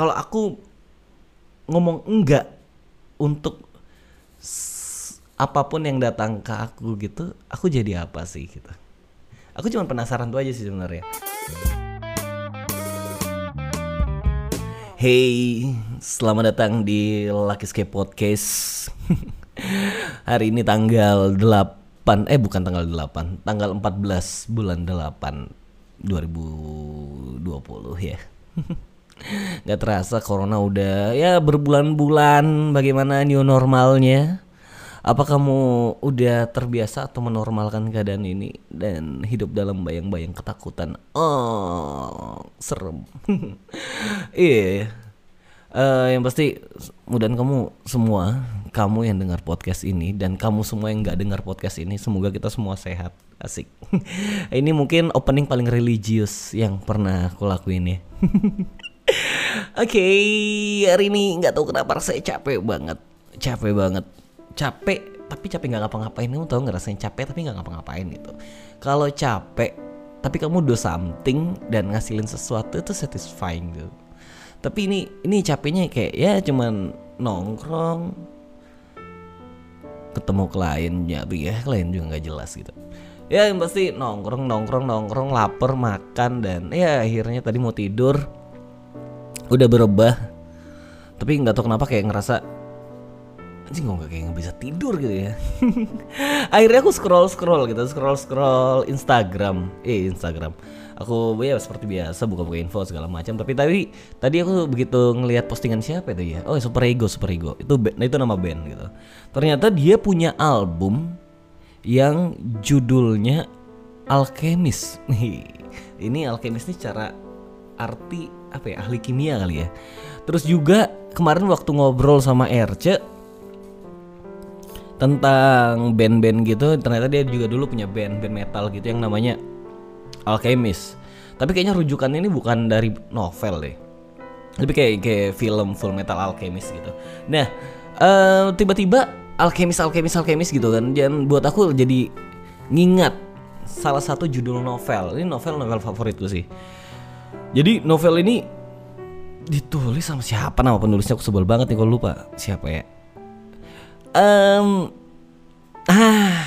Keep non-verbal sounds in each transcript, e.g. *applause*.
kalau aku ngomong enggak untuk apa pun yang datang ke aku gitu, aku jadi apa sih gitu. Aku cuma penasaran tuh aja sih sebenarnya. Hey, selamat datang di Lucky Escape Podcast. *laughs* Hari ini tanggal 8 eh bukan tanggal 8, tanggal 14 bulan 8 2020 ya. *laughs* Gak terasa corona udah ya berbulan-bulan bagaimana new normalnya? Apa kamu udah terbiasa atau menormalkan keadaan ini dan hidup dalam bayang-bayang ketakutan? Oh, serem. *laughs* Iya. Eh, yang pasti mudahan kamu semua, kamu yang dengar podcast ini dan kamu semua yang nggak dengar podcast ini, semoga kita semua sehat. Asik. *laughs* ini mungkin opening paling religius yang pernah aku lakuin ya. *laughs* Oke, hari ini nggak tahu kenapa rasanya capek banget, capek banget, capek tapi capek nggak ngapa-ngapain. Kamu tahu nggak rasanya capek tapi nggak ngapa-ngapain gitu. Kalau capek tapi kamu do something dan ngasilin sesuatu itu satisfying gitu. Tapi ini ini capeknya kayak ya cuman nongkrong, ketemu klien ya, ya klien juga nggak jelas gitu. Ya yang pasti nongkrong nongkrong nongkrong lapar makan dan ya akhirnya tadi mau tidur udah berubah. Tapi nggak tahu kenapa kayak ngerasa anjing kok nggak kayak nggak bisa tidur gitu ya? *laughs* Akhirnya aku scroll scroll gitu scroll scroll Instagram. Eh Instagram. Aku ya seperti biasa buka-buka info segala macam. Tapi tadi tadi aku begitu ngelihat postingan siapa itu ya? Oh super ego super ego. Itu nah, itu nama band gitu. Ternyata dia punya album yang judulnya Alchemist. *laughs* Ini Alchemist ini cara arti apa ya ahli kimia kali ya. Terus juga kemarin waktu ngobrol sama RC tentang band-band gitu ternyata dia juga dulu punya band band metal gitu yang namanya Alchemist. Tapi kayaknya rujukannya ini bukan dari novel deh. Lebih kayak kayak film Full Metal Alchemist gitu. Nah eh, tiba-tiba Alchemist Alchemist Alchemist gitu kan. Dan buat aku jadi ngingat salah satu judul novel. Ini novel novel favoritku sih jadi novel ini ditulis sama siapa? Nama penulisnya aku sebel banget nih kalau lupa siapa ya. Em, ah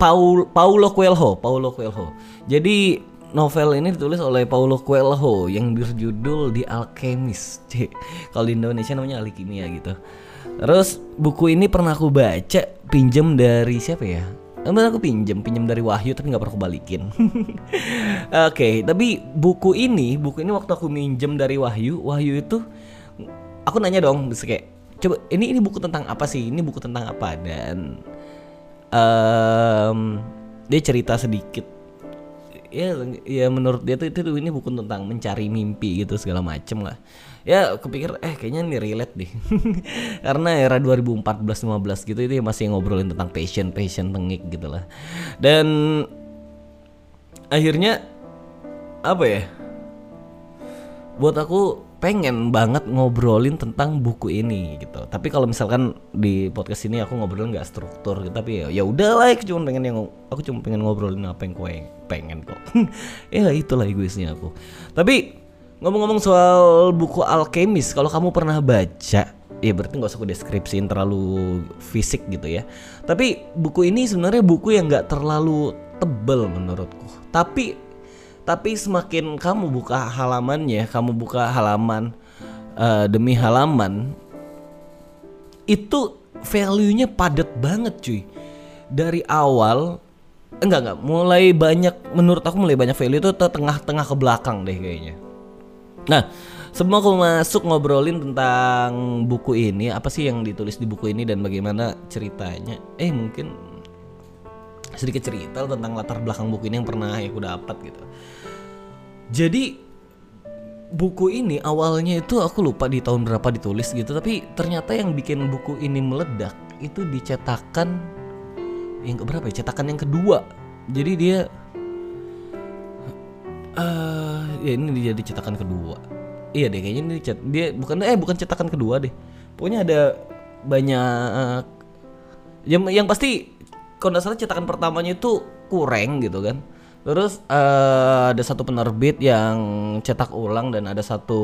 Paul Paulo Coelho Paulo Coelho. Jadi novel ini ditulis oleh Paulo Coelho yang berjudul The Alchemist. *laughs* Kalau di Indonesia namanya ahli kimia gitu. Terus buku ini pernah aku baca pinjem dari siapa ya Emang aku pinjem, pinjem dari Wahyu tapi nggak pernah aku balikin. *laughs* Oke, tapi buku ini, buku ini waktu aku minjem dari Wahyu, Wahyu itu aku nanya dong, kayak coba ini ini buku tentang apa sih? Ini buku tentang apa? Dan em, dia cerita sedikit. Ya, ya menurut dia tuh itu ini buku tentang mencari mimpi gitu segala macem lah. Ya, kepikir eh kayaknya ini relate deh. *laughs* Karena era 2014-15 gitu itu masih ngobrolin tentang passion, passion tengik gitu lah. Dan akhirnya apa ya? Buat aku pengen banget ngobrolin tentang buku ini gitu. Tapi kalau misalkan di podcast ini aku ngobrolin nggak struktur, gitu, tapi ya ya udahlah, aku cuma pengen yang aku cuma pengen ngobrolin apa yang kue pengen kok. *laughs* ya itulah egoisnya aku. Tapi ngomong-ngomong soal buku Alchemist, kalau kamu pernah baca, ya berarti nggak usah aku deskripsiin terlalu fisik gitu ya. Tapi buku ini sebenarnya buku yang nggak terlalu tebel menurutku. Tapi tapi semakin kamu buka halamannya, kamu buka halaman eh, demi halaman, itu value-nya padat banget cuy. Dari awal enggak enggak, mulai banyak menurut aku mulai banyak value itu tengah-tengah ke belakang deh kayaknya. Nah, sebelum aku masuk ngobrolin tentang buku ini, apa sih yang ditulis di buku ini dan bagaimana ceritanya? Eh mungkin sedikit cerita tentang latar belakang buku ini yang pernah aku dapat gitu. Jadi buku ini awalnya itu aku lupa di tahun berapa ditulis gitu, tapi ternyata yang bikin buku ini meledak itu dicetakan yang keberapa ya? Cetakan yang kedua. Jadi dia eh ya ini dia di cetakan kedua. Iya deh kayaknya ini cet dia bukan eh bukan cetakan kedua deh. Pokoknya ada banyak yang yang pasti kalau salah cetakan pertamanya itu kurang gitu kan Terus eh, ada satu penerbit yang cetak ulang dan ada satu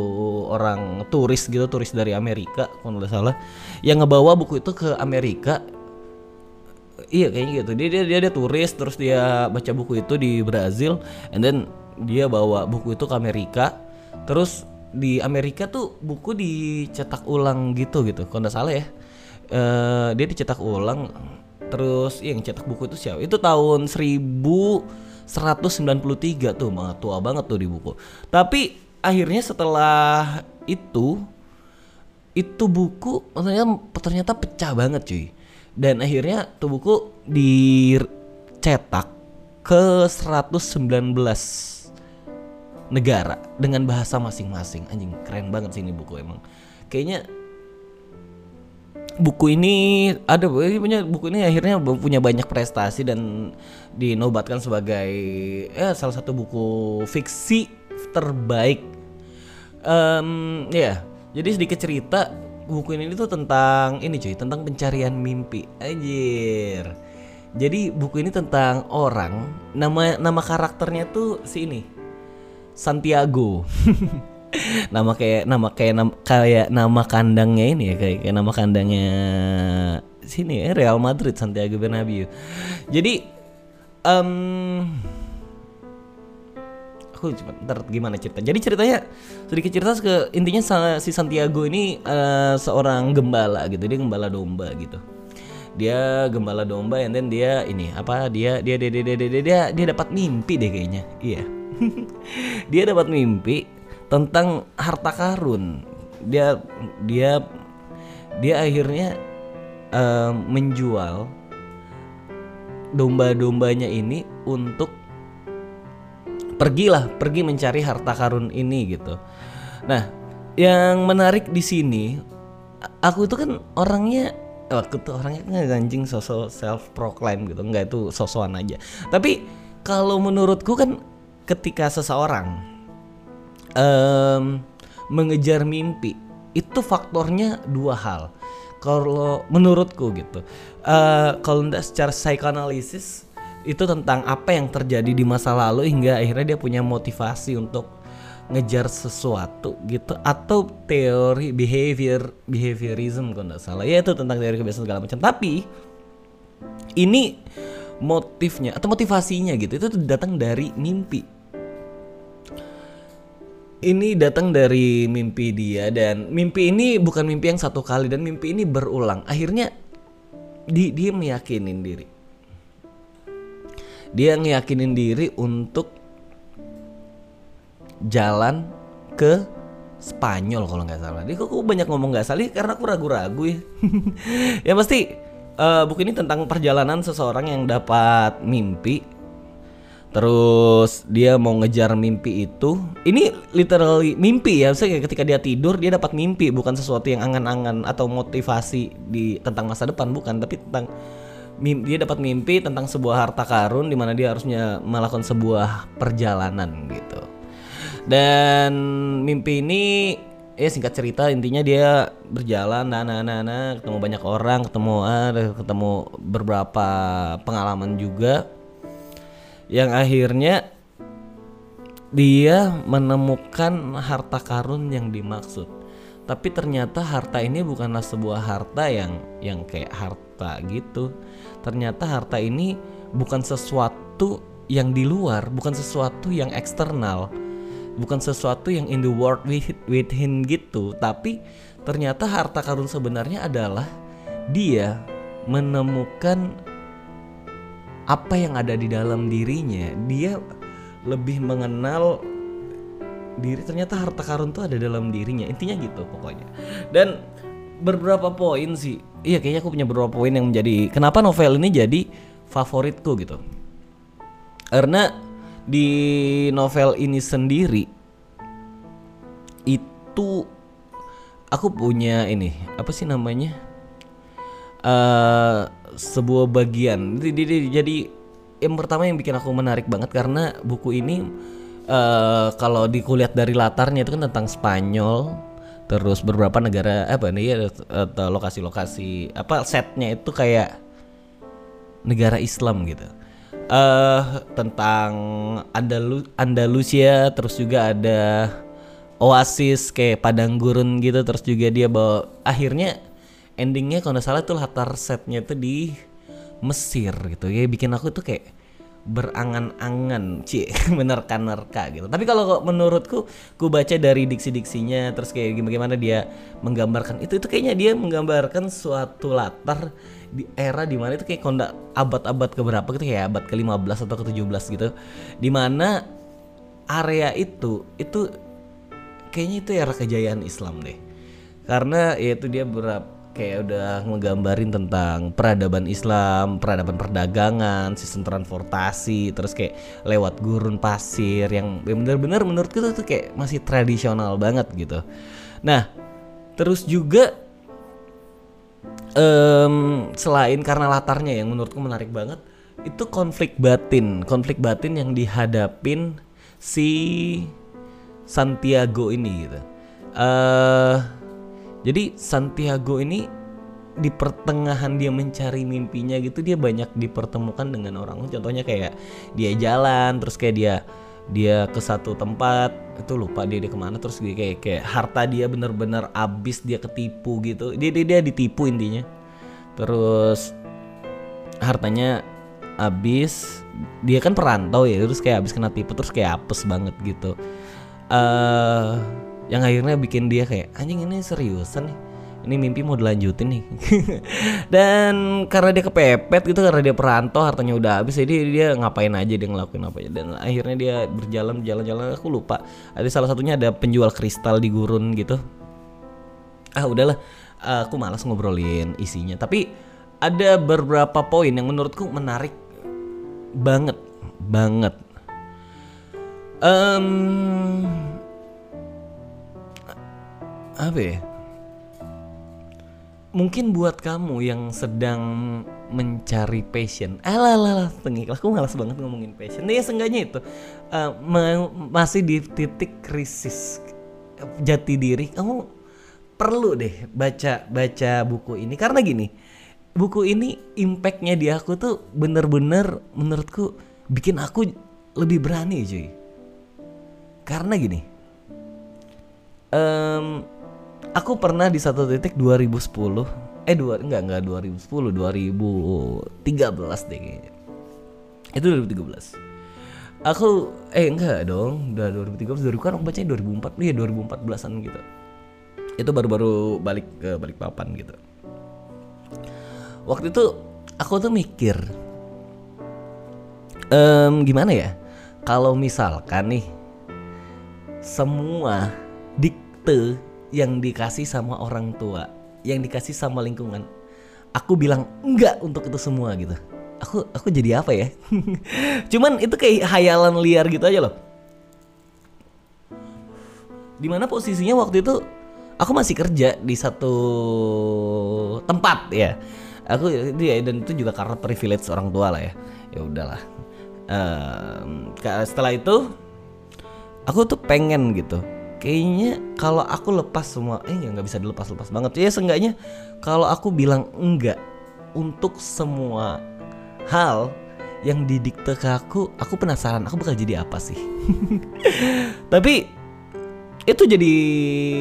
orang turis gitu, turis dari Amerika kalau nggak salah, yang ngebawa buku itu ke Amerika. Iya kayaknya gitu. Dia dia dia, dia turis terus dia baca buku itu di Brazil, and then dia bawa buku itu ke Amerika. Terus di Amerika tuh buku dicetak ulang gitu gitu, kalau nggak salah ya. Eh, dia dicetak ulang terus iya, yang cetak buku itu siapa? Itu tahun 1193 tuh, banget tua banget tuh di buku. Tapi akhirnya setelah itu itu buku ternyata ternyata pecah banget cuy. Dan akhirnya tuh buku dicetak ke 119 negara dengan bahasa masing-masing. Anjing keren banget sih ini buku emang. Kayaknya buku ini ada ini punya buku ini akhirnya punya banyak prestasi dan dinobatkan sebagai ya salah satu buku fiksi terbaik. Em, ya, jadi sedikit cerita buku ini tuh tentang ini cuy, tentang pencarian mimpi. Anjir. Jadi buku ini tentang orang nama nama karakternya tuh si ini Santiago. *laughs* nama kayak nama kayak nama, kayak nama kandangnya ini ya kayak, kayak nama kandangnya sini ya Real Madrid Santiago Bernabeu. Jadi em aku coba ntar gimana cerita. Jadi ceritanya sedikit cerita ke intinya si Santiago ini eh, seorang gembala gitu. Dia gembala domba gitu. Dia gembala domba and dia ini apa dia dia dia dia dia dia, dia, dia dapat mimpi deh kayaknya. Iya. *laughs* dia dapat mimpi tentang harta karun. Dia dia dia akhirnya eh, menjual domba-dombanya ini untuk pergilah pergi mencari harta karun ini gitu. Nah, yang menarik di sini aku itu kan orangnya aku tuh orangnya nggak anjing sosok self proclaim gitu nggak itu sosokan aja tapi kalau menurutku kan ketika seseorang em, mengejar mimpi itu faktornya dua hal. Kalau menurutku gitu Eh, kalau ndak secara psikoanalisis itu tentang apa yang terjadi di masa lalu hingga akhirnya dia punya motivasi untuk ngejar sesuatu gitu atau teori behavior behaviorism kalau nggak salah. Ya itu tentang teori kebiasaan segala macam. Tapi ini motifnya atau motivasinya gitu itu datang dari mimpi ini datang dari mimpi dia dan mimpi ini bukan mimpi yang satu kali dan mimpi ini berulang akhirnya di, dia meyakinin diri dia ngeyakinin diri untuk jalan ke Spanyol kalau nggak salah. Dia kok banyak ngomong nggak salah karena aku ragu-ragu ya. *laughs* ya pasti eh, buku ini tentang perjalanan seseorang yang dapat mimpi. Terus dia mau ngejar mimpi itu. Ini literally mimpi ya. Kayak ketika dia tidur dia dapat mimpi bukan sesuatu yang angan-angan atau motivasi di tentang masa depan bukan, tapi tentang mim- dia dapat mimpi tentang sebuah harta karun di mana dia harusnya melakukan sebuah perjalanan gitu. Dan mimpi ini ya singkat cerita intinya dia berjalan nah nah nah, nah, ketemu banyak orang, ketemu ah, ketemu beberapa pengalaman juga yang akhirnya dia menemukan harta karun yang dimaksud. Tapi ternyata harta ini bukanlah sebuah harta yang yang kayak harta gitu. Ternyata harta ini bukan sesuatu yang di luar, bukan sesuatu yang eksternal, bukan sesuatu yang in the world with, within gitu. Tapi ternyata harta karun sebenarnya adalah dia menemukan apa yang ada di dalam dirinya. Dia lebih mengenal diri ternyata harta karun tuh ada dalam dirinya intinya gitu pokoknya. Dan beberapa poin sih? Iya kayaknya aku punya beberapa poin yang menjadi kenapa novel ini jadi favoritku gitu. Karena di novel ini sendiri itu aku punya ini apa sih namanya? Eh sebuah bagian. Jadi, jadi- yang pertama yang bikin aku menarik banget karena buku ini eh kalau dikulihat dari latarnya itu kan tentang Spanyol terus beberapa negara apa nih ya atau lokasi-lokasi apa setnya itu kayak negara Islam gitu. Eh tentang Andalu Andalusia terus juga ada oasis kayak padang gurun gitu terus juga dia bawa akhirnya endingnya kalau nggak salah tuh latar setnya tuh di Mesir gitu. Ya bikin aku tuh kayak berangan-angan cie *laughs* menerka-nerka gitu. Tapi kalau menurutku ku baca dari diksi-diksinya terus kayak gimana dia menggambarkan itu itu kayaknya dia menggambarkan suatu latar di era di mana itu kayak kondak abad-abad keberapa gitu kayak abad ke-15 atau ke-17 gitu di mana area itu itu kayaknya itu era kejayaan Islam deh. Karena ya itu dia berapa kayak udah ngegambarin tentang peradaban Islam, peradaban perdagangan, sistem transportasi, terus kayak lewat gurun pasir yang bener-bener menurut kita tuh kayak masih tradisional banget gitu. Nah, terus juga um, selain karena latarnya yang menurutku menarik banget, itu konflik batin, konflik batin yang dihadapin si Santiago ini gitu. Uh, jadi Santiago ini di pertengahan dia mencari mimpinya gitu dia banyak dipertemukan dengan orang. Contohnya kayak dia jalan terus kayak dia dia ke satu tempat itu lupa dia dia ke mana terus dia kayak kayak harta dia bener-bener abis dia ketipu gitu. Dia dia, dia ditipu intinya. Terus hartanya abis dia kan perantau ya terus kayak abis kena tipu terus kayak apes banget gitu. Uh, yang akhirnya bikin dia kayak anjing ini seriusan nih? Ini mimpi mau dilanjutin nih. *laughs* Dan karena dia kepepet gitu karena dia perantau hartanya udah habis jadi dia ngapain aja dia ngelakuin apa aja. Dan akhirnya dia berjalan jalan-jalan aku lupa. Ada salah satunya ada penjual kristal di gurun gitu. Ah udahlah. Aku malas ngobrolin isinya. Tapi ada beberapa poin yang menurutku menarik banget banget. Um, apa ya? Mungkin buat kamu yang sedang mencari passion, alah lah tengik, aku malas banget ngomongin passion. Ya seenggaknya itu uh, masih di titik krisis jati diri, kamu perlu deh baca baca buku ini karena gini, buku ini impactnya di aku tuh bener-bener menurutku bikin aku lebih berani cuy. Karena gini, um, aku pernah di satu titik 2010 eh dua enggak enggak 2010 2013 deh kayaknya. Itu 2013 aku eh enggak dong. Udah 2013 2000 kan aku bacanya 2004 iya 2014an gitu. Itu baru-baru balik ke balik papan gitu. Waktu itu aku tuh mikir um, gimana ya? Kalau misalkan nih semua dikte yang dikasih sama orang tua, yang dikasih sama lingkungan. Aku bilang enggak untuk itu semua gitu. Aku aku jadi apa ya? *laughs* Cuman itu kayak hayalan liar gitu aja loh. Di mana posisinya waktu itu aku masih kerja di satu tempat ya. Aku dia dan itu juga karena privilege orang tua lah ya. Ya udahlah. Um, setelah itu aku tuh pengen gitu kayaknya kalau aku lepas semua eh ya nggak bisa dilepas lepas banget. Ya seenggaknya kalau aku bilang enggak untuk semua hal yang didikte ke aku aku penasaran aku bakal jadi apa sih? *laughs* Tapi itu jadi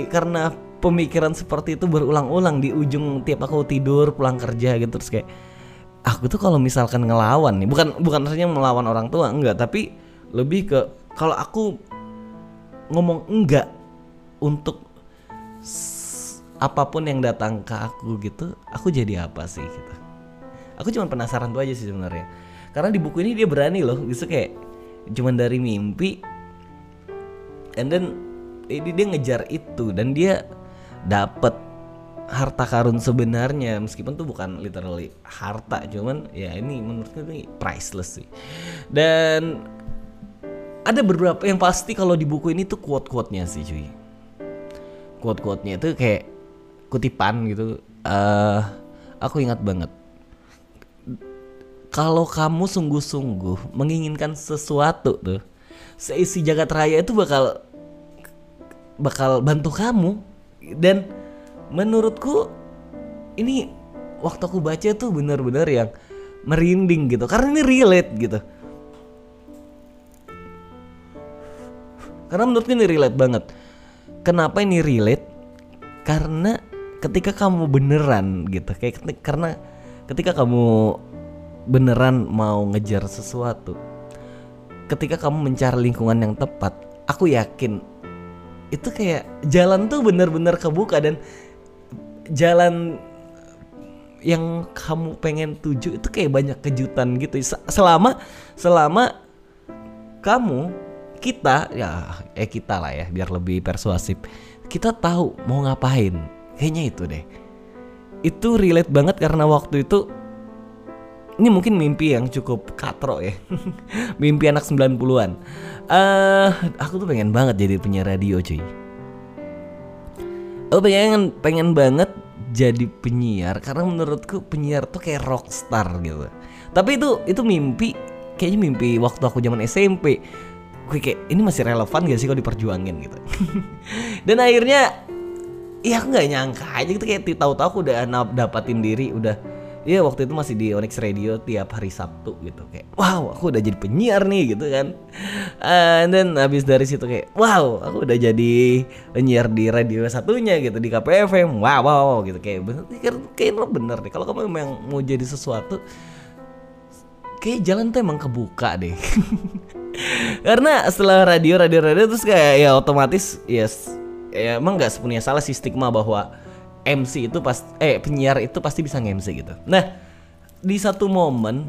karena pemikiran seperti itu berulang-ulang di ujung tiap aku tidur pulang kerja gitu terus kayak aku tuh kalau misalkan ngelawan nih bukan bukan artinya melawan orang tua enggak tapi lebih ke kalau aku ngomong enggak untuk apa pun yang datang ke aku gitu, aku jadi apa sih gitu. Aku cuma penasaran tuh aja sih sebenarnya. Karena di buku ini dia berani loh, gitu kayak cuman dari mimpi and then ini dia ngejar itu dan dia dapat harta karun sebenarnya meskipun tuh bukan literally harta cuman ya ini menurutku ini priceless sih dan ada beberapa yang pasti kalau di buku ini tuh quote-quote-nya sih cuy. Quote-quote-nya itu kayak kutipan gitu. Uh, aku ingat banget. Kalau kamu sungguh-sungguh menginginkan sesuatu tuh, seisi jagat raya itu bakal bakal bantu kamu dan menurutku ini waktu aku baca tuh bener-bener yang merinding gitu karena ini relate gitu Karena menurutku ini relate banget. Kenapa ini relate? Karena ketika kamu beneran gitu, kayak ketik- karena ketika kamu beneran mau ngejar sesuatu, ketika kamu mencari lingkungan yang tepat, aku yakin itu kayak jalan tuh bener-bener kebuka dan jalan yang kamu pengen tuju itu kayak banyak kejutan gitu Se- selama selama kamu kita ya eh kita lah ya biar lebih persuasif. Kita tahu mau ngapain. Kayaknya itu deh. Itu relate banget karena waktu itu ini mungkin mimpi yang cukup katro ya. *laughs* Mimpi anak 90-an eh aku tuh pengen banget jadi penyiar radio cuy. Aku pengen pengen banget jadi penyiar karena menurutku penyiar tuh kayak rockstar gitu. Tapi itu itu mimpi kayaknya mimpi waktu aku zaman SMP. Gue kayak ini masih relevan gak sih kalau diperjuangin? gitu. *laughs* Dan akhirnya ya aku nggak nyangka aja gitu kayak tahu-tahu aku udah dapatin diri udah Iya waktu itu masih di Onyx Radio tiap hari Sabtu gitu kayak wow aku udah jadi penyiar nih gitu kan. And then habis dari situ kayak wow aku udah jadi penyiar di radio satunya gitu di KPFM wow wow, wow, gitu kayak bener kayak, kayak bener deh kalau kamu memang mau jadi sesuatu kayak jalan tuh emang kebuka deh *laughs* karena setelah radio radio radio terus kayak ya otomatis yes ya emang nggak sepenuhnya salah sih stigma bahwa MC itu pas eh penyiar itu pasti bisa nge-MC gitu. Nah, di satu momen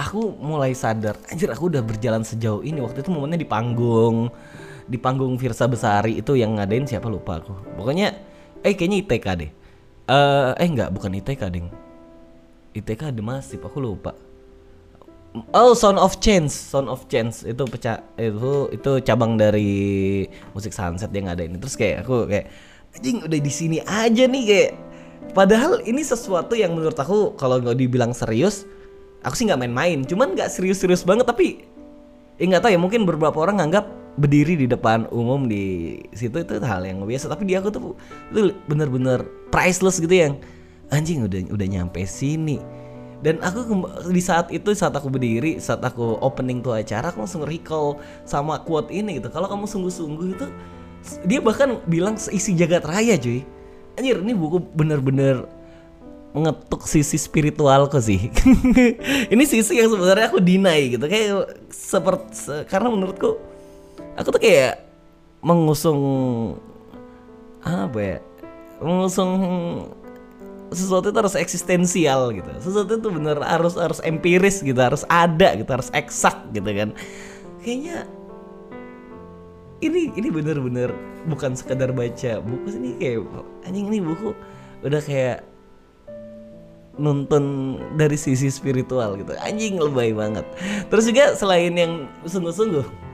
aku mulai sadar, anjir aku udah berjalan sejauh ini. Waktu itu momennya di panggung di panggung Virsa Besari itu yang ngadain siapa lupa aku. Pokoknya eh kayaknya ITK deh. Eh eh enggak, bukan ITK, Ding. ITK ada masih, aku lupa. Oh, Sound of Change, Sound of Change. Itu pecah itu itu cabang dari musik sunset yang ada ini. Terus kayak aku kayak anjing udah di sini aja nih kayak. Padahal ini sesuatu yang menurut aku kalau nggak dibilang serius, aku sih nggak main-main. Cuman nggak serius-serius banget tapi ya nggak tahu ya mungkin beberapa orang nganggap berdiri di depan umum di situ itu hal yang biasa. Tapi di aku tuh itu bener-bener priceless gitu yang anjing udah udah nyampe sini dan aku di saat itu saat aku berdiri saat aku opening tuh acara aku langsung recall sama quote ini gitu. Kalau kamu sungguh-sungguh itu dia bahkan bilang seisi jagat raya cuy. Anjir ini buku bener-bener mengetuk sisi spiritualku sih. *laughs* Ini sisi yang sebenarnya aku deny gitu. Kayak seperti karena menurutku aku tuh kayak mengusung apa ya mengusung sesuatu itu harus eksistensial gitu. Sesuatu itu bener harus harus empiris gitu harus ada gitu harus eksak gitu kan. Kayaknya ini ini bener-bener bukan sekadar baca buku ini kayak anjing ini buku udah kayak nonton dari sisi spiritual gitu. Anjing lebay banget. Terus juga selain yang sungguh-sungguh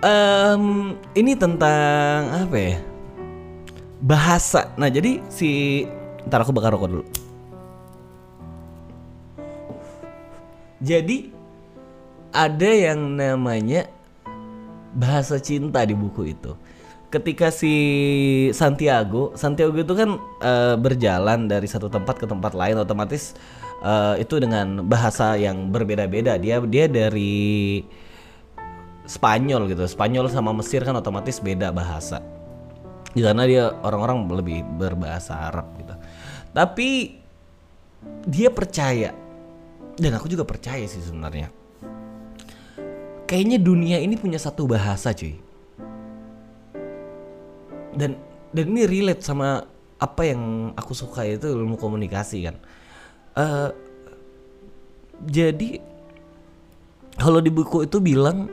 Em, ini tentang apa ya bahasa nah jadi si ntar aku bakar rokok dulu jadi ada yang namanya bahasa cinta di buku itu. Ketika si Santiago, Santiago itu kan eh, berjalan dari satu tempat ke tempat lain, otomatis eh, itu dengan bahasa yang berbeda-beda. Dia dia dari Spanyol gitu, Spanyol sama Mesir kan otomatis beda bahasa. Di sana dia orang-orang lebih berbahasa Arab gitu. Tapi dia percaya. Dan aku juga percaya sih sebenarnya. Kayaknya dunia ini punya satu bahasa cuy. Dan dan ini relate sama apa yang aku suka itu ilmu komunikasi kan. Eh jadi kalau di buku itu bilang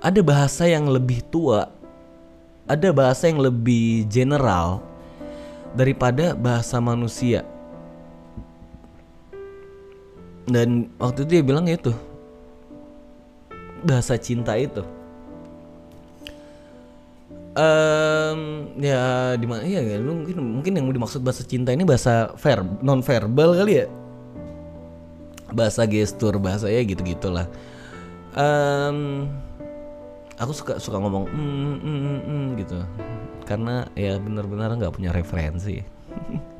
ada bahasa yang lebih tua ada bahasa yang lebih general daripada bahasa manusia. Dan waktu itu dia bilang itu bahasa cinta itu. Em, ya di mana ya ya, mungkin mungkin yang dimaksud bahasa cinta ini bahasa ver non verbal kali ya? Bahasa gestur bahasa ya gitu gitulah Em, aku suka suka ngomong mm, mm, mm, mm, gitu. Karena ya benar-benar nggak punya referensi.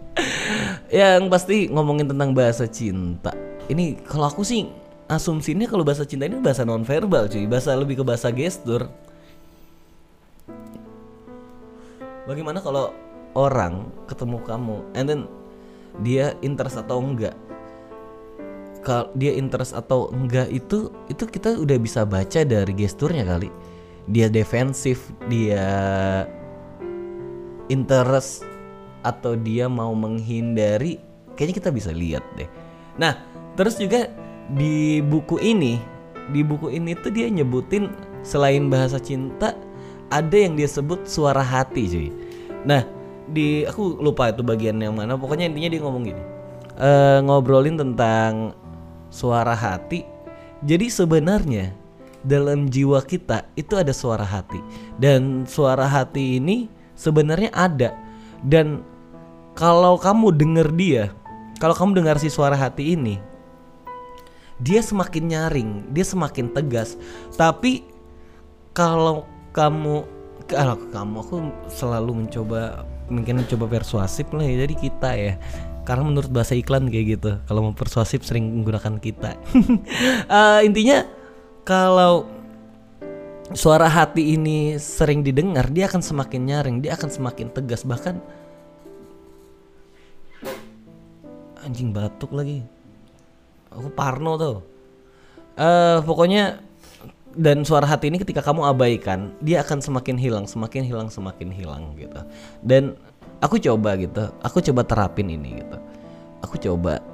*laughs* Yang pasti ngomongin tentang bahasa cinta. Ini kalau aku sih asumsinya kalau bahasa cinta ini bahasa nonverbal cuy. Bahasa lebih ke bahasa gestur. Bagaimana kalau orang ketemu kamu and then dia interest atau enggak? Kalau dia interest atau enggak itu itu kita udah bisa baca dari gesturnya kali dia defensif dia interest atau dia mau menghindari kayaknya kita bisa lihat deh. Nah terus juga di buku ini di buku ini tuh dia nyebutin selain bahasa cinta ada yang dia sebut suara hati cuy. Nah di aku lupa itu bagian yang mana pokoknya intinya dia ngomong gini. Eh, ngobrolin tentang suara hati. Jadi sebenarnya dalam jiwa kita itu ada suara hati. Dan suara hati ini sebenarnya ada. Dan kalau kamu denger dia kalau kamu dengar si suara hati ini dia semakin nyaring dia semakin tegas. Tapi kalau kamu kalau kamu aku selalu mencoba mungkin mencoba persuasif lah ya jadi kita ya. Karena menurut bahasa iklan kayak gitu kalau mau persuasif sering menggunakan kita. Uh, *laughs* intinya kalau suara hati ini sering didengar dia akan semakin nyaring dia akan semakin tegas bahkan anjing batuk lagi. Aku parno tuh uh, pokoknya dan suara hati ini ketika kamu abaikan dia akan semakin hilang semakin hilang semakin hilang gitu. Dan aku coba gitu. Aku coba terapin ini gitu. Aku coba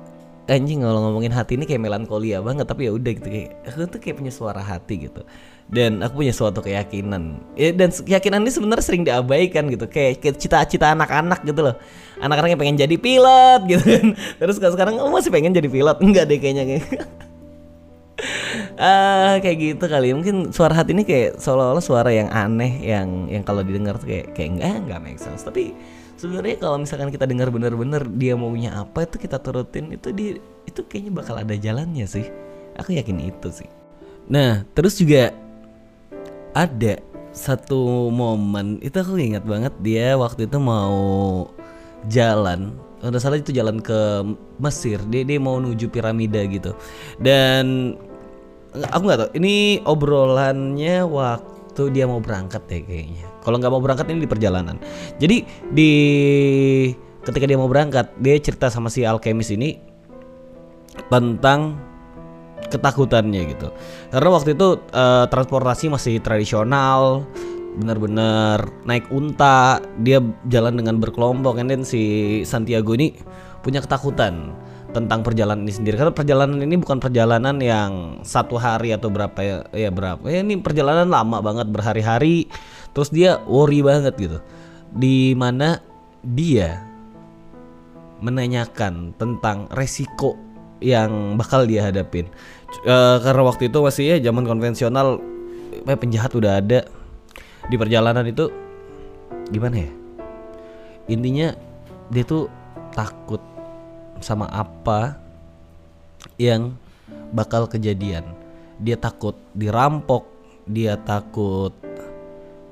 anjing kalau ngomongin hati ini kayak melankolia banget tapi ya udah gitu kayak aku tuh kayak punya suara hati gitu. Dan aku punya suatu keyakinan. Ya, dan keyakinan ini sebenarnya sering diabaikan gitu kayak, cita-cita anak-anak gitu loh. Anak-anak yang pengen jadi pilot *laughs* gitu kan. Terus sekarang kamu masih pengen jadi pilot? Enggak deh kayaknya kayak. Uh, *laughs* kayak gitu kali. Mungkin suara hati ini kayak seolah-olah suara yang aneh yang yang kalau didengar tuh kayak kayak enggak enggak make sense. Tapi sebenarnya kalau misalkan kita dengar bener-bener dia maunya apa itu kita turutin itu di itu kayaknya bakal ada jalannya sih. Aku yakin itu sih. Nah terus juga ada satu momen itu aku ingat banget dia waktu itu mau jalan udah salah itu jalan ke Mesir dia dia mau menuju piramida gitu. Dan aku nggak tahu ini obrolannya waktu dia mau berangkat ya kayaknya kalau nggak mau berangkat ini di perjalanan. Jadi di ketika dia mau berangkat dia cerita sama si alkemis ini tentang ketakutannya gitu. Karena waktu itu uh, transportasi masih tradisional benar-benar naik unta dia jalan dengan berkelompok. Dan si Santiago ini punya ketakutan tentang perjalanan ini sendiri. Karena perjalanan ini bukan perjalanan yang satu hari atau berapa ya, ya berapa. Ya ini perjalanan lama banget berhari-hari terus dia worry banget gitu. Di mana dia menanyakan tentang resiko yang bakal dia hadapin. Uh, karena waktu itu masih ya zaman konvensional eh, penjahat udah ada. Di perjalanan itu gimana ya? Intinya dia tuh takut sama apa yang bakal kejadian. Dia takut dirampok dia takut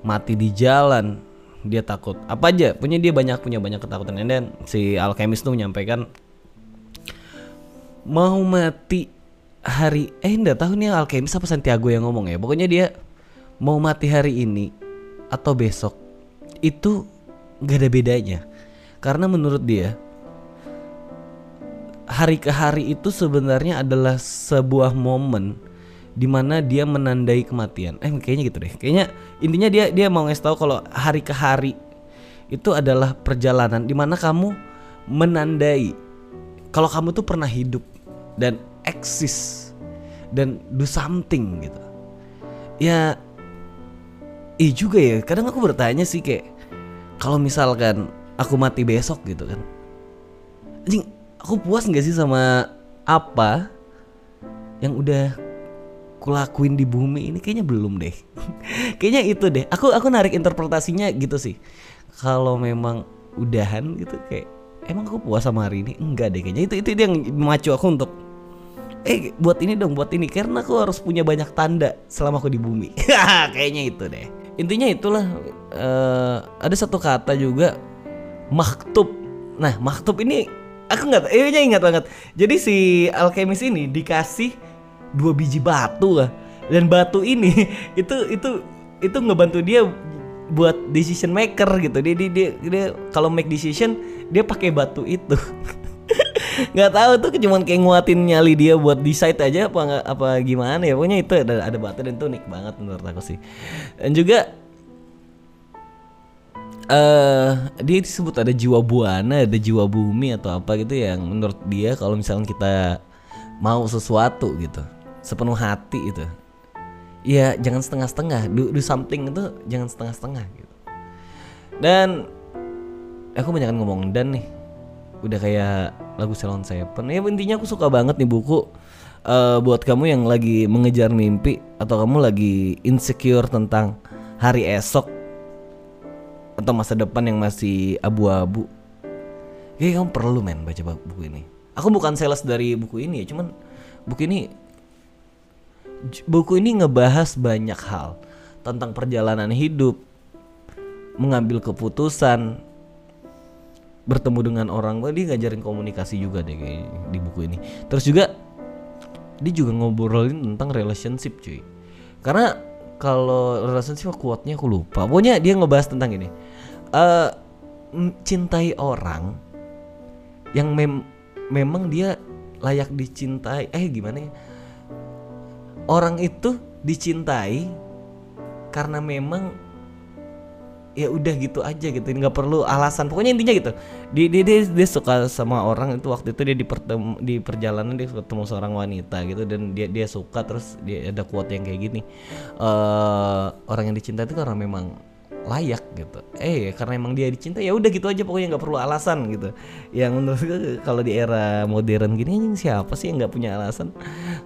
mati di jalan. Dia takut. Apa aja? Punya dia banyak punya banyak ketakutan. Dan si alkemis tuh menyampaikan mau mati hari eh enggak tahu nih alkemis apa Santiago yang ngomong ya. Pokoknya dia mau mati hari ini atau besok itu gak ada bedanya. Karena menurut dia hari ke hari itu sebenarnya adalah sebuah momen di mana dia menandai kematian. Eh kayaknya gitu deh. Kayaknya intinya dia dia mau ngasih tahu kalau hari ke hari itu adalah perjalanan di mana kamu menandai kalau kamu tuh pernah hidup dan eksis dan do something gitu. Ya iya juga ya. Kadang aku bertanya sih kayak kalau misalkan aku mati besok gitu kan. Anjing aku puas nggak sih sama apa yang udah kulakuin di bumi ini kayaknya belum deh. *laughs* Kayaknya itu deh. Aku aku narik interpretasinya gitu sih. Kalau memang udahan gitu kayak emang aku puas sama hari ini? Enggak deh kayaknya. Itu itu yang memacu aku untuk eh buat ini dong buat ini. Karena aku harus punya banyak tanda selama aku di bumi. *laughs* Kayaknya itu deh. Intinya itulah uh, ada satu kata juga maktub nah maktub ini aku nggak eh ingat banget. Jadi si alkemis ini dikasih dua biji batu lah. Dan batu ini *laughs* itu itu itu ngebantu dia buat decision maker gitu. Dia dia dia, dia kalau make decision dia pakai batu itu. *laughs* Nggak tahu tuh cuma kayak nguatin nyali dia buat decide aja apa apa gimana ya. Pokoknya itu ada ada batu dan itu unik banget menurut aku sih. Dan juga uh, dia disebut ada jiwa buana ada jiwa bumi atau apa gitu yang menurut dia kalau misalnya kita mau sesuatu gitu sepenuh hati itu. Ya jangan setengah-setengah. Do, do something itu jangan setengah-setengah gitu. Dan aku banyak ngomong dan nih udah kayak lagu Salon Seven. Ya intinya aku suka banget nih buku uh, buat kamu yang lagi mengejar mimpi atau kamu lagi insecure tentang hari esok atau masa depan yang masih abu-abu. Kayak kamu perlu men baca buku ini. Aku bukan sales dari buku ini ya cuman buku ini buku ini ngebahas banyak hal tentang perjalanan hidup, mengambil keputusan, bertemu dengan orang. Wah, dia ngajarin komunikasi juga deh kayak di buku ini. Terus juga dia juga ngobrolin tentang relationship, cuy. Karena kalau relationship kuatnya aku lupa. Pokoknya dia ngebahas tentang ini. Uh, cintai orang yang mem memang dia layak dicintai. Eh gimana ya? Orang itu dicintai karena memang ya udah gitu aja gitu. Nggak perlu alasan. Pokoknya intinya gitu. Dia, dia dia dia suka sama orang itu waktu itu dia di di perjalanan dia ketemu seorang wanita gitu dan dia dia suka terus dia ada quote yang kayak gini uh, orang yang dicintai itu karena memang layak gitu. Eh karena emang dia dicinta ya udah gitu aja pokoknya nggak perlu alasan gitu. Yang menurut gue kalau di era modern gini anjing siapa sih yang nggak punya alasan?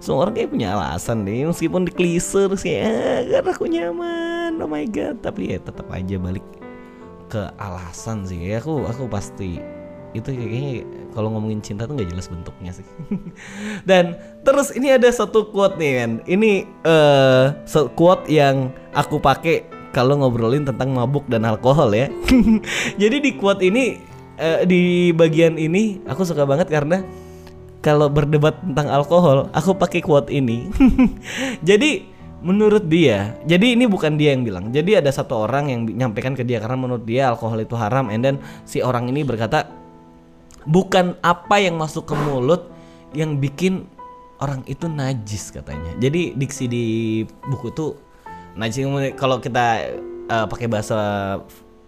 Semua orang kayak punya alasan deh meskipun di klise terus kayak ah, karena aku nyaman oh my god. Tapi ya tetap aja balik ke alasan sih. Ya aku aku pasti itu kayaknya kalau ngomongin cinta tuh nggak jelas bentuknya sih. *laughs* Dan terus ini ada satu quote nih kan ini uh, quote yang aku pakai kalau ngobrolin tentang mabuk dan alkohol ya. *laughs* Jadi di quote ini uh, di bagian ini aku suka banget karena kalau berdebat tentang alkohol, aku pakai quote ini. *laughs* jadi menurut dia, jadi ini bukan dia yang bilang. Jadi ada satu orang yang menyampaikan ke dia karena menurut dia alkohol itu haram and then si orang ini berkata bukan apa yang masuk ke mulut yang bikin orang itu najis katanya. Jadi diksi di buku tuh najis kalau kita uh, pakai bahasa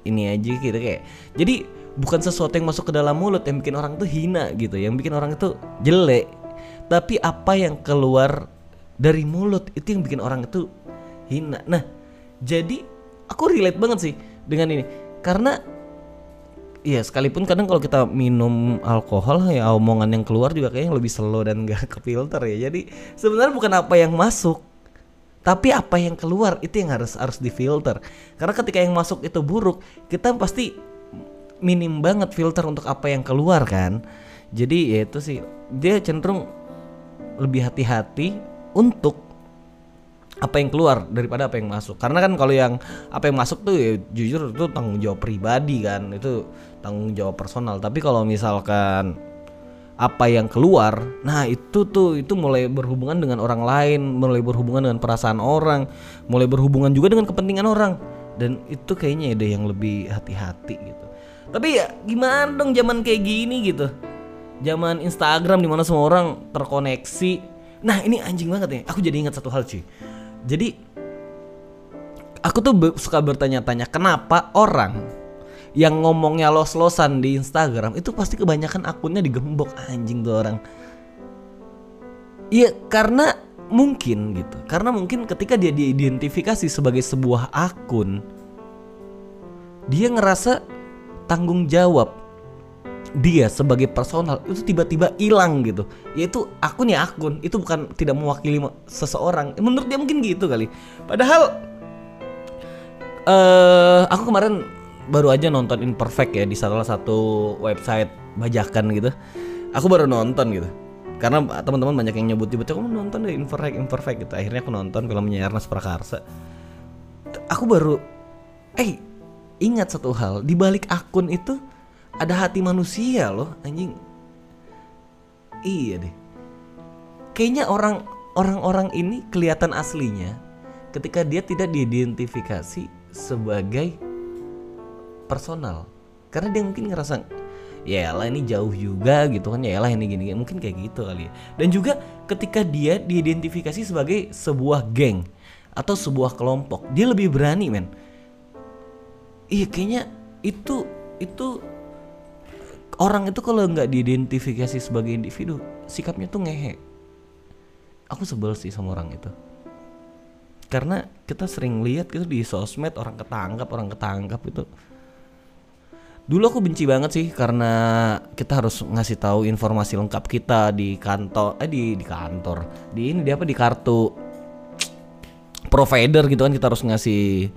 ini aja gitu kayak jadi bukan sesuatu yang masuk ke dalam mulut yang bikin orang tuh hina gitu yang bikin orang itu jelek. Tapi apa yang keluar dari mulut itu yang bikin orang itu hina. Nah jadi aku relate banget sih dengan ini. Karena Iya sekalipun kadang kalau kita minum alkohol ya omongan yang keluar juga kayaknya lebih slow dan *laughs* gak ke filter ya. Jadi sebenarnya bukan apa yang masuk tapi apa yang keluar itu yang harus harus difilter. Karena ketika yang masuk itu buruk, kita pasti minim banget filter untuk apa yang keluar kan. Jadi ya itu sih dia cenderung lebih hati-hati untuk apa yang keluar daripada apa yang masuk. Karena kan kalau yang apa yang masuk tuh ya jujur itu tanggung jawab pribadi kan, itu tanggung jawab personal. Tapi kalau misalkan apa yang keluar nah itu tuh itu mulai berhubungan dengan orang lain mulai berhubungan dengan perasaan orang mulai berhubungan juga dengan kepentingan orang. Dan itu kayaknya ada yang lebih hati-hati gitu. Tapi ya gimana dong zaman kayak gini gitu? Zaman Instagram di mana semua orang terkoneksi. Nah ini anjing banget ya aku jadi ingat satu hal cuy. Jadi aku tuh suka bertanya-tanya kenapa orang yang ngomongnya los-losan di Instagram itu pasti kebanyakan akunnya digembok anjing tuh orang. Iya karena mungkin gitu. Karena mungkin ketika dia diidentifikasi sebagai sebuah akun dia ngerasa tanggung jawab dia sebagai personal itu tiba-tiba hilang gitu yaitu akun ya akun itu bukan tidak mewakili seseorang menurut dia mungkin gitu kali padahal uh, aku kemarin baru aja nonton Imperfect ya di salah satu website bajakan gitu. Aku baru nonton gitu. Karena teman-teman banyak yang nyebut tiba kamu nonton deh Imperfect Imperfect gitu. Akhirnya aku nonton filmnya Ernest Prakarsa. Aku baru eh ingat satu hal, di balik akun itu ada hati manusia loh, anjing. Iya deh. Kayaknya orang orang-orang ini kelihatan aslinya ketika dia tidak diidentifikasi sebagai personal. Karena dia mungkin ngerasa ya lah ini jauh juga gitu kan. Ya lah ini gini, mungkin kayak gitu kali ya. Dan juga ketika dia diidentifikasi sebagai sebuah geng atau sebuah kelompok dia lebih berani men. Iya kayaknya itu itu orang itu kalau nggak diidentifikasi sebagai individu sikapnya tuh ngehe. Aku sebel sih sama orang itu. Karena kita sering lihat gitu di sosmed orang ketangkap orang ketangkap itu dulu aku benci banget sih karena kita harus ngasih tahu informasi lengkap kita di kantor eh di di kantor. Di ini di apa di kartu provider gitu kan kita harus ngasih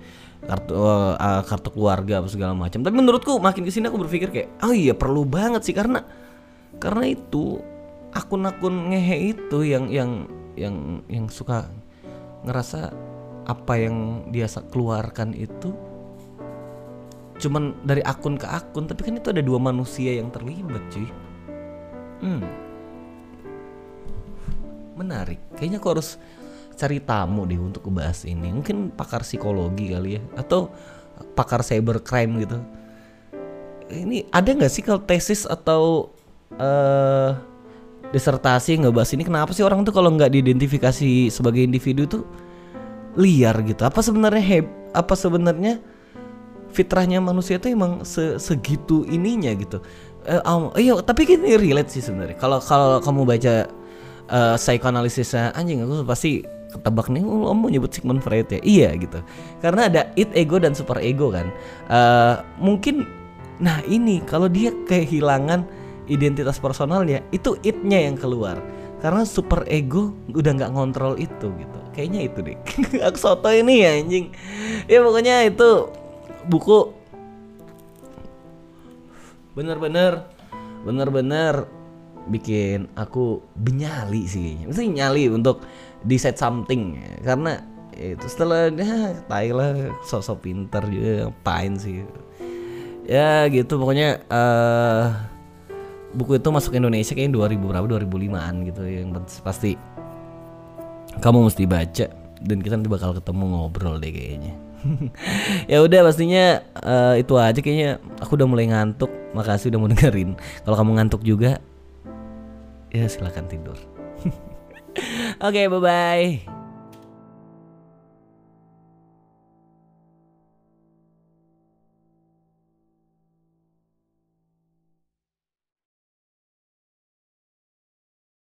kartu uh, kartu keluarga apa segala macam. Tapi menurutku makin ke sini aku berpikir kayak oh iya perlu banget sih karena karena itu akun-akun ngehe itu yang yang yang yang suka ngerasa apa yang dia keluarkan itu cuman dari akun ke akun tapi kan itu ada dua manusia yang terlibat cuy. Hmm. Menarik. Kayaknya aku harus cari tamu deh untuk ngebahas ini. Mungkin pakar psikologi kali ya atau pakar cybercrime gitu. Ini ada nggak sih kalau tesis atau uh, disertasi ngebahas ini? Kenapa sih orang tuh kalau nggak diidentifikasi sebagai individu tuh liar gitu? Apa sebenarnya heb apa sebenarnya fitrahnya manusia itu emang se segitu ininya gitu. Uh, um, iya, tapi ini relate sih sebenarnya. Kalau kalau kamu baca uh, psikoanalisisnya anjing aku pasti ketebak nih oh, mau nyebut Sigmund Freud ya. Iya gitu. Karena ada id ego dan super ego kan. Uh, mungkin nah ini kalau dia kehilangan identitas personalnya itu itnya yang keluar karena super ego udah nggak ngontrol itu gitu kayaknya itu deh *laughs* aku soto ini ya anjing ya pokoknya itu buku. Bener-bener bener-bener bikin aku benyali sih mesti nyali untuk decide something. Karena itu setelahnya Thailand sosok pinter juga ngapain sih. Ya gitu. Pokoknya uh, buku itu masuk Indonesia kayaknya 2000 berapa 2005an gitu. Yang pasti kamu mesti baca. Dan kita nanti bakal ketemu ngobrol deh kayaknya *laughs* ya udah pastinya uh, itu aja kayaknya. Aku udah mulai ngantuk. Makasih udah mau dengerin. Kalau kamu ngantuk juga ya silahkan tidur. *laughs* Oke okay, bye bye